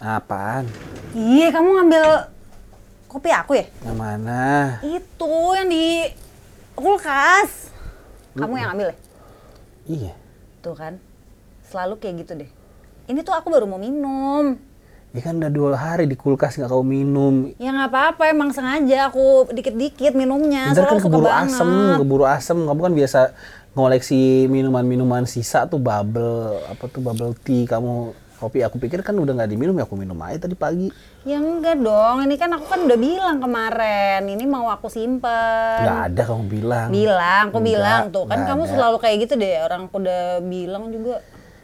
Apaan? Iya, kamu ngambil kopi aku ya? Yang mana? Itu yang di kulkas. Kamu yang ambil ya? Iya. Tuh kan. Selalu kayak gitu deh. Ini tuh aku baru mau minum. Ya kan udah dua hari di kulkas nggak kau minum. Ya nggak apa-apa, emang sengaja aku dikit-dikit minumnya. Ntar kan keburu banget. asem, keburu asem. Kamu kan biasa ngoleksi minuman-minuman sisa tuh bubble, apa tuh bubble tea. Kamu kopi aku pikir kan udah nggak diminum ya aku minum aja tadi pagi. Ya enggak dong, ini kan aku kan udah bilang kemarin, ini mau aku simpen. Nggak ada kamu bilang. Bilang, aku Enggak, bilang tuh kan kamu ada. selalu kayak gitu deh. Orang aku udah bilang juga.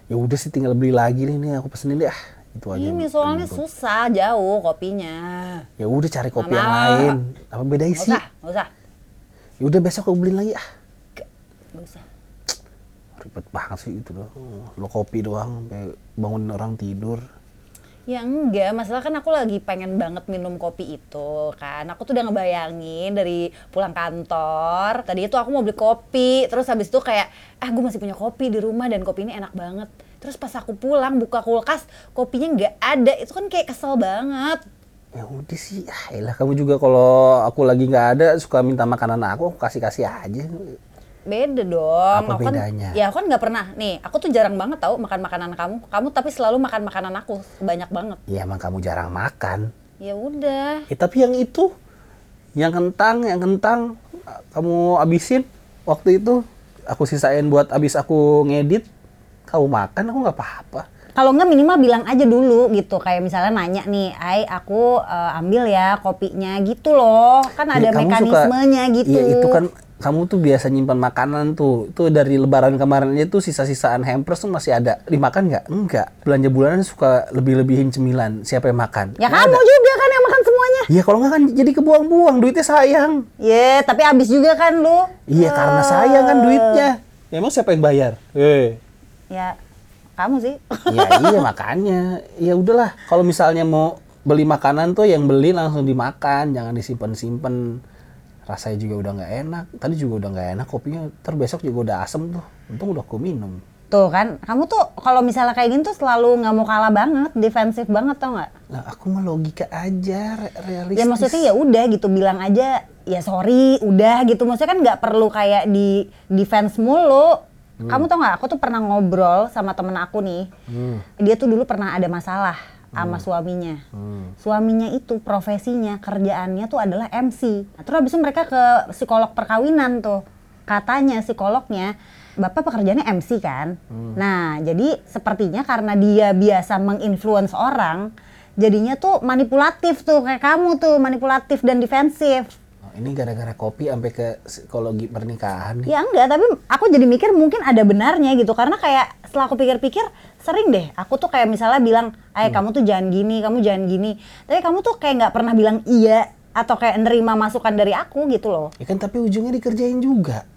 Ya udah sih tinggal beli lagi nih, nih aku pesenin deh. Ah, itu aja. Ini soalnya susah jauh kopinya. Ya udah cari kopi Nggak yang lain. Apa beda Nggak isi? usah, nggak usah. Ya udah besok aku beliin lagi ah. Nggak usah. Ribet banget sih itu loh. Lo kopi doang, bangunin orang tidur. Ya enggak, masalah kan aku lagi pengen banget minum kopi itu kan. Aku tuh udah ngebayangin dari pulang kantor. Tadi itu aku mau beli kopi, terus habis itu kayak, ah gue masih punya kopi di rumah dan kopi ini enak banget. Terus pas aku pulang buka kulkas, kopinya nggak ada. Itu kan kayak kesel banget. Ya udah sih, ah elah kamu juga kalau aku lagi nggak ada suka minta makanan aku, aku kasih kasih aja. Beda dong. Apa Aku kan- bedanya? ya aku kan nggak pernah. Nih, aku tuh jarang banget tahu makan makanan kamu. Kamu tapi selalu makan makanan aku, banyak banget. Ya emang kamu jarang makan. Ya udah. Eh tapi yang itu, yang kentang, yang kentang kamu abisin waktu itu, aku sisain buat abis aku ngedit, kamu makan aku nggak apa-apa. Kalau nggak minimal bilang aja dulu gitu. Kayak misalnya nanya nih, Ai aku eh, ambil ya kopinya gitu loh. Kan ada Ya, kamu suka- mekanismenya gitu. Iya itu kan kamu tuh biasa nyimpan makanan tuh. Itu dari lebaran kemarin aja tuh sisa-sisaan hampers tuh masih ada. Dimakan nggak? Enggak. Belanja bulanan suka lebih-lebihin cemilan. Siapa yang makan? Ya Nggak kamu ada. juga kan yang makan semuanya. Iya kalau nggak kan jadi kebuang-buang. Duitnya sayang. Ya, tapi habis juga kan lu. Iya karena sayang kan duitnya. Ya, emang siapa yang bayar? Eh. Ya, kamu sih. Ya iya makanya. Ya udahlah. Kalau misalnya mau beli makanan tuh yang beli langsung dimakan. Jangan disimpan-simpan. Rasanya juga udah nggak enak. Tadi juga udah nggak enak kopinya. Ntar besok juga udah asem tuh. Untung udah aku minum. Tuh kan, kamu tuh kalau misalnya kayak gini tuh selalu nggak mau kalah banget, defensif banget tau nggak? Nah, aku mah logika aja, re- realistis. Ya maksudnya ya udah gitu bilang aja ya sorry udah gitu maksudnya kan nggak perlu kayak di defense mulu. Kamu tau nggak? Aku tuh pernah ngobrol sama temen aku nih. Hmm. Dia tuh dulu pernah ada masalah sama suaminya. Hmm. Suaminya itu profesinya kerjaannya tuh adalah MC. Nah, terus habis itu mereka ke psikolog perkawinan tuh. Katanya psikolognya Bapak pekerjaannya MC kan. Nah, jadi sepertinya karena dia biasa menginfluence orang, jadinya tuh manipulatif tuh kayak kamu tuh, manipulatif dan defensif. Ini gara-gara kopi sampai ke psikologi pernikahan nih. Ya enggak, tapi aku jadi mikir mungkin ada benarnya gitu karena kayak setelah aku pikir-pikir sering deh aku tuh kayak misalnya bilang, "Eh, kamu tuh jangan gini, kamu jangan gini." Tapi kamu tuh kayak nggak pernah bilang iya atau kayak nerima masukan dari aku gitu loh. Ya kan tapi ujungnya dikerjain juga.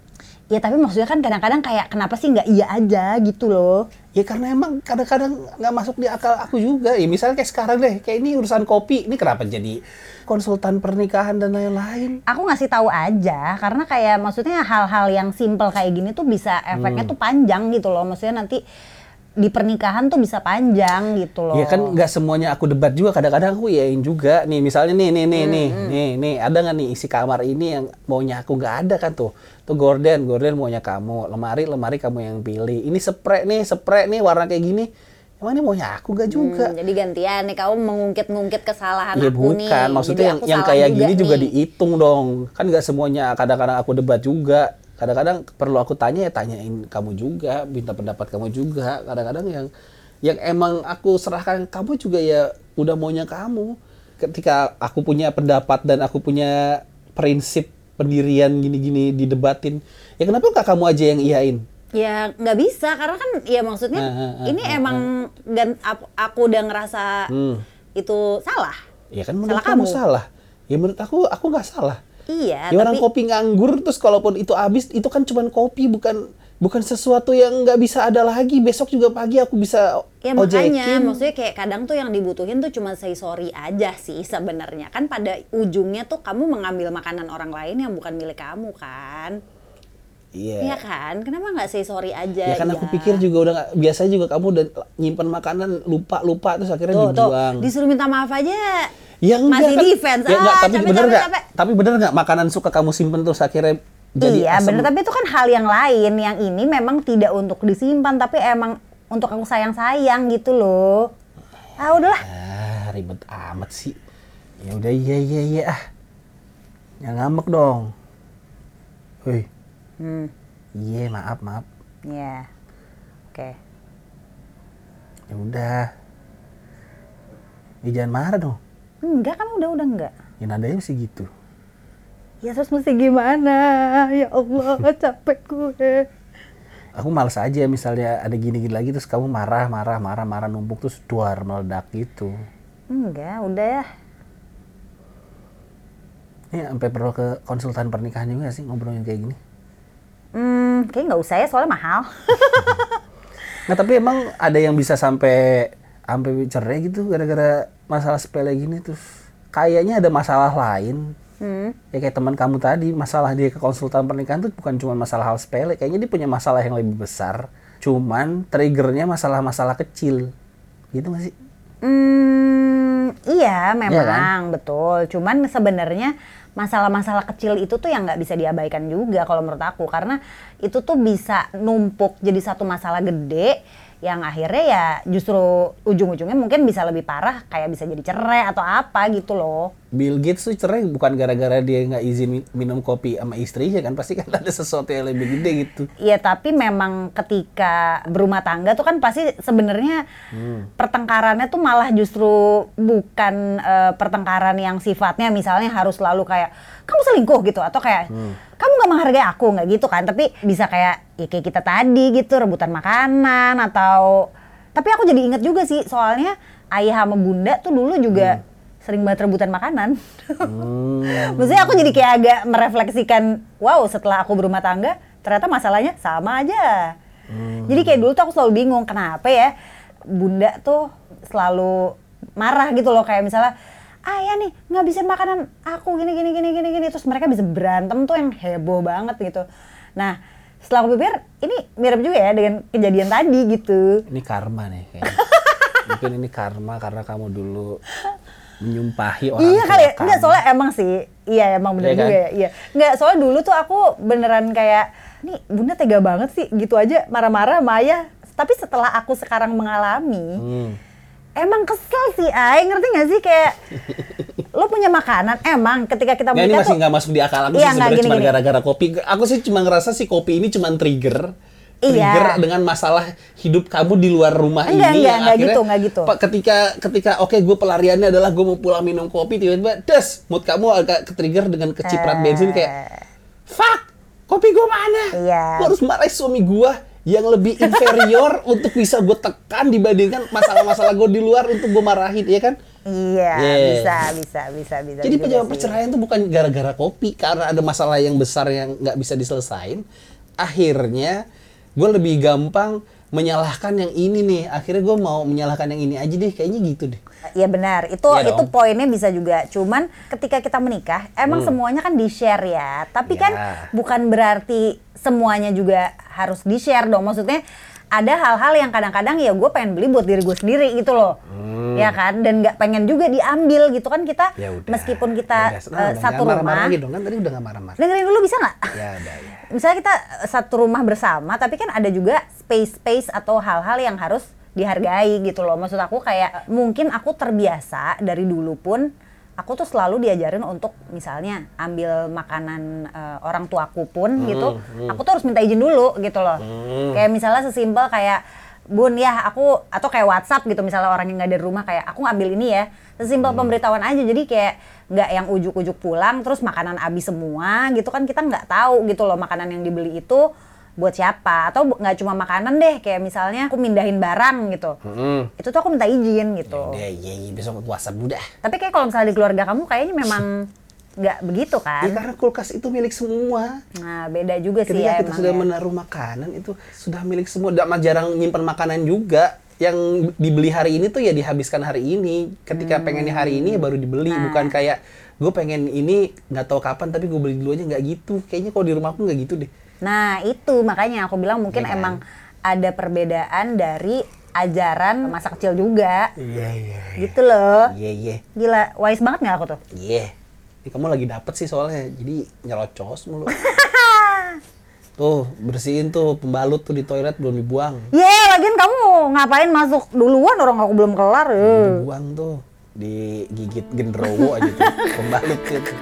Ya tapi maksudnya kan kadang-kadang kayak kenapa sih nggak iya aja gitu loh. Ya karena emang kadang-kadang nggak masuk di akal aku juga. Ya misalnya kayak sekarang deh, kayak ini urusan kopi. Ini kenapa jadi konsultan pernikahan dan lain-lain? Aku ngasih tahu aja karena kayak maksudnya hal-hal yang simple kayak gini tuh bisa efeknya tuh panjang gitu loh. Maksudnya nanti di pernikahan tuh bisa panjang gitu loh. Ya kan nggak semuanya aku debat juga. Kadang-kadang aku yain juga. Nih misalnya nih, nih, nih, nih, nih, nih. Ada nggak nih isi kamar ini yang maunya aku nggak ada kan tuh. Tuh gorden, gorden maunya kamu. Lemari, lemari kamu yang pilih. Ini spray nih, spray nih warna kayak gini. Emang ini maunya aku nggak juga. Hmm, jadi gantian nih kamu mengungkit-ngungkit kesalahan Iya aku nih. bukan, maksudnya Jadi yang yang kayak gini juga nih. dihitung dong. Kan nggak semuanya kadang-kadang aku debat juga. Kadang-kadang perlu aku tanya ya tanyain kamu juga, minta pendapat kamu juga. Kadang-kadang yang yang emang aku serahkan kamu juga ya udah maunya kamu. Ketika aku punya pendapat dan aku punya prinsip pendirian gini-gini didebatin, ya kenapa nggak kamu aja yang iyain? Ya nggak bisa karena kan ya maksudnya Ah, ah, ah, ini emang gan, ap- aku udah ngerasa Hmm. itu salah. Ya kan menurut Salah kamu kamu. salah. Ya menurut aku aku nggak salah. Iya, Ya orang tapi kopi nganggur terus kalaupun itu habis itu kan cuman kopi bukan bukan sesuatu yang nggak bisa ada lagi besok juga pagi aku bisa ya makanya ojekin. maksudnya kayak kadang tuh yang dibutuhin tuh cuma say sorry aja sih sebenarnya kan pada ujungnya tuh kamu mengambil makanan orang lain yang bukan milik kamu kan. Iya. Iya kan? Kenapa nggak say sorry aja? Ya kan aku pikir juga udah nggak biasa juga kamu udah nyimpan makanan lupa lupa terus akhirnya Tuh, tuh, dibuang. disuruh minta maaf aja. Ya enggak Masih kan. defense. Ya enggak, Ah, tapi capek, bener capek, capek. Tapi bener nggak makanan suka kamu simpen terus akhirnya jadi iya asam? bener, tapi itu kan hal yang lain. Yang ini memang tidak untuk disimpan, tapi emang untuk aku sayang-sayang gitu loh. Ah udahlah. Ah, ribet amat sih. Ya udah iya iya iya ah. Jangan ngambek dong. Woi, Hmm, iya maaf maaf. ya. Oke. Ya udah. Ya jangan marah dong. Enggak kan udah udah enggak. Ya nadanya mesti gitu. Ya terus mesti gimana? Ya Allah, capek gue. Aku males aja misalnya ada gini-gini lagi terus kamu marah marah marah marah numpuk terus duar meledak gitu. Enggak, udah ya. Ini sampai perlu ke konsultan pernikahan juga sih ngobrolin kayak gini. Hmm, kayak nggak usah ya soalnya mahal. Nah tapi emang ada yang bisa sampai sampai cerai gitu gara-gara masalah sepele gini terus kayaknya ada masalah lain hmm. ya kayak teman kamu tadi masalah dia ke konsultan pernikahan tuh bukan cuma masalah hal sepele kayaknya dia punya masalah yang lebih besar cuman triggernya masalah-masalah kecil gitu gak sih Hmm, iya memang Iya kan? betul. Cuman sebenarnya masalah-masalah kecil itu tuh yang nggak bisa diabaikan juga kalau menurut aku karena itu tuh bisa numpuk jadi satu masalah gede yang akhirnya ya justru ujung-ujungnya mungkin bisa lebih parah kayak bisa jadi cerai atau apa gitu loh. Bill Gates tuh cerai bukan gara-gara dia nggak izin mi- minum kopi sama istrinya kan? Pasti kan ada sesuatu yang lebih gede gitu. Iya tapi memang ketika berumah tangga tuh kan pasti sebenarnya pertengkarannya tuh malah justru bukan eh, pertengkaran yang sifatnya misalnya harus selalu kayak kamu selingkuh gitu. Atau kayak kamu nggak menghargai aku nggak gitu kan tapi bisa kayak ya kayak kita tadi gitu rebutan makanan atau tapi aku jadi inget juga sih soalnya ayah sama bunda tuh dulu juga sering banget rebutan makanan. Hmm. Maksudnya aku jadi kayak agak merefleksikan, wow setelah aku berumah tangga, ternyata masalahnya sama aja. Jadi kayak dulu tuh aku selalu bingung, kenapa ya bunda tuh selalu marah gitu loh, kayak misalnya, ayah nih ngabisin makanan aku gini gini gini gini gini, terus mereka bisa berantem tuh yang heboh banget gitu. Nah setelah aku pikir, ini mirip juga ya dengan kejadian tadi gitu. ini karma nih kayaknya mungkin ini karma karena kamu dulu menyumpahi orang Iya kali ya. Enggak soalnya emang sih. Iya emang bener Iya kan? juga ya. Iya. Enggak soalnya dulu tuh aku beneran kayak nih bunda tega banget sih gitu aja marah-marah sama ayah. Tapi setelah aku sekarang mengalami, Hmm. Emang kesel sih ay. Ngerti gak sih kayak lo punya makanan emang ketika kita Nggak, ini menikah masih nggak masuk di akal aku Iya, sih sebenarnya cuma gara-gara kopi. Aku sih cuma ngerasa sih kopi ini cuma trigger. Iya. Trigger dengan masalah hidup kamu di luar rumah Enggak, ini enggak, yang enggak akhirnya gitu, enggak gitu. Ketika ketika oke gue pelariannya adalah gue mau pulang minum kopi tiba-tiba des mood kamu agak ke-trigger dengan keciprat Eh. bensin kayak fuck kopi gue mana? Iya. Gue harus marahin suami gue yang lebih inferior untuk bisa gue tekan dibandingkan masalah-masalah gue di luar untuk gue marahin ya kan? Iya, Yeah. bisa, bisa, bisa, bisa. Jadi penyebab perceraian itu bukan gara-gara kopi, karena ada masalah yang besar yang nggak bisa diselesain. Akhirnya gue lebih gampang menyalahkan yang ini nih. Akhirnya gue mau menyalahkan yang ini aja deh, kayaknya gitu deh. Iya benar, itu Iya itu dong. poinnya bisa juga. Cuman ketika kita menikah, emang semuanya kan di share ya. Tapi kan Hmm. Ya. bukan berarti semuanya juga harus di share dong. Maksudnya ada hal-hal yang kadang-kadang ya gue pengen beli buat diri gue sendiri gitu loh, ya kan? Dan nggak pengen juga diambil gitu kan kita. Hmm. Ya udah. Meskipun Ya kita udah, senang eh, dong, satu jangan marah-marah rumah, lagi dong kan tadi udah nggak marah-marah. dengerin dulu bisa nggak? Ya udah ya. misalnya kita eh, satu rumah bersama tapi kan ada juga space-space atau hal-hal yang harus dihargai gitu loh maksud aku kayak mungkin aku terbiasa dari dulu pun aku tuh selalu diajarin untuk misalnya ambil makanan eh, orang tuaku pun gitu aku tuh harus minta izin dulu gitu loh. Kayak misalnya sesimpel kayak bun ya aku atau kayak WhatsApp gitu misalnya orang yang nggak ada di rumah kayak aku ngambil ini ya. Sesimpel pemberitahuan aja jadi kayak nggak yang ujuk-ujuk pulang terus makanan habis semua gitu kan kita nggak tahu gitu loh makanan yang dibeli itu buat siapa atau nggak cuma makanan deh kayak misalnya aku mindahin barang gitu Hmm. itu tuh aku minta izin gitu ya, ya besok WhatsApp udah. tapi kayak kalau misalnya di keluarga kamu kayaknya memang nggak begitu Ya kan karena kulkas itu milik semua. nah beda juga sih Ketika ya kita emang sudah ya. menaruh makanan itu sudah milik semua. Tidak jarang nyimpan makanan juga. Yang dibeli hari ini tuh ya dihabiskan hari ini. Ketika pengennya hari ini ya baru dibeli. Hmm. Nah. Bukan kayak gue pengen ini nggak tahu kapan tapi gue beli dulu aja nggak gitu. Kayaknya kalau di rumahku nggak gitu deh. Nah, itu makanya aku bilang mungkin Iya kan? emang ada perbedaan dari ajaran masa kecil juga. Iya, iya. Gitu loh. Iya, iya. Gila, wise banget nggak aku tuh? Iya. Ini kamu lagi dapet sih soalnya, jadi nyerocos mulu. tuh, bersihin tuh pembalut tuh di toilet belum dibuang. Ye, lagian kamu ngapain masuk duluan orang aku belum kelar. eh. Dibuang tuh. Digigit genderowo aja tuh, pembalut itu.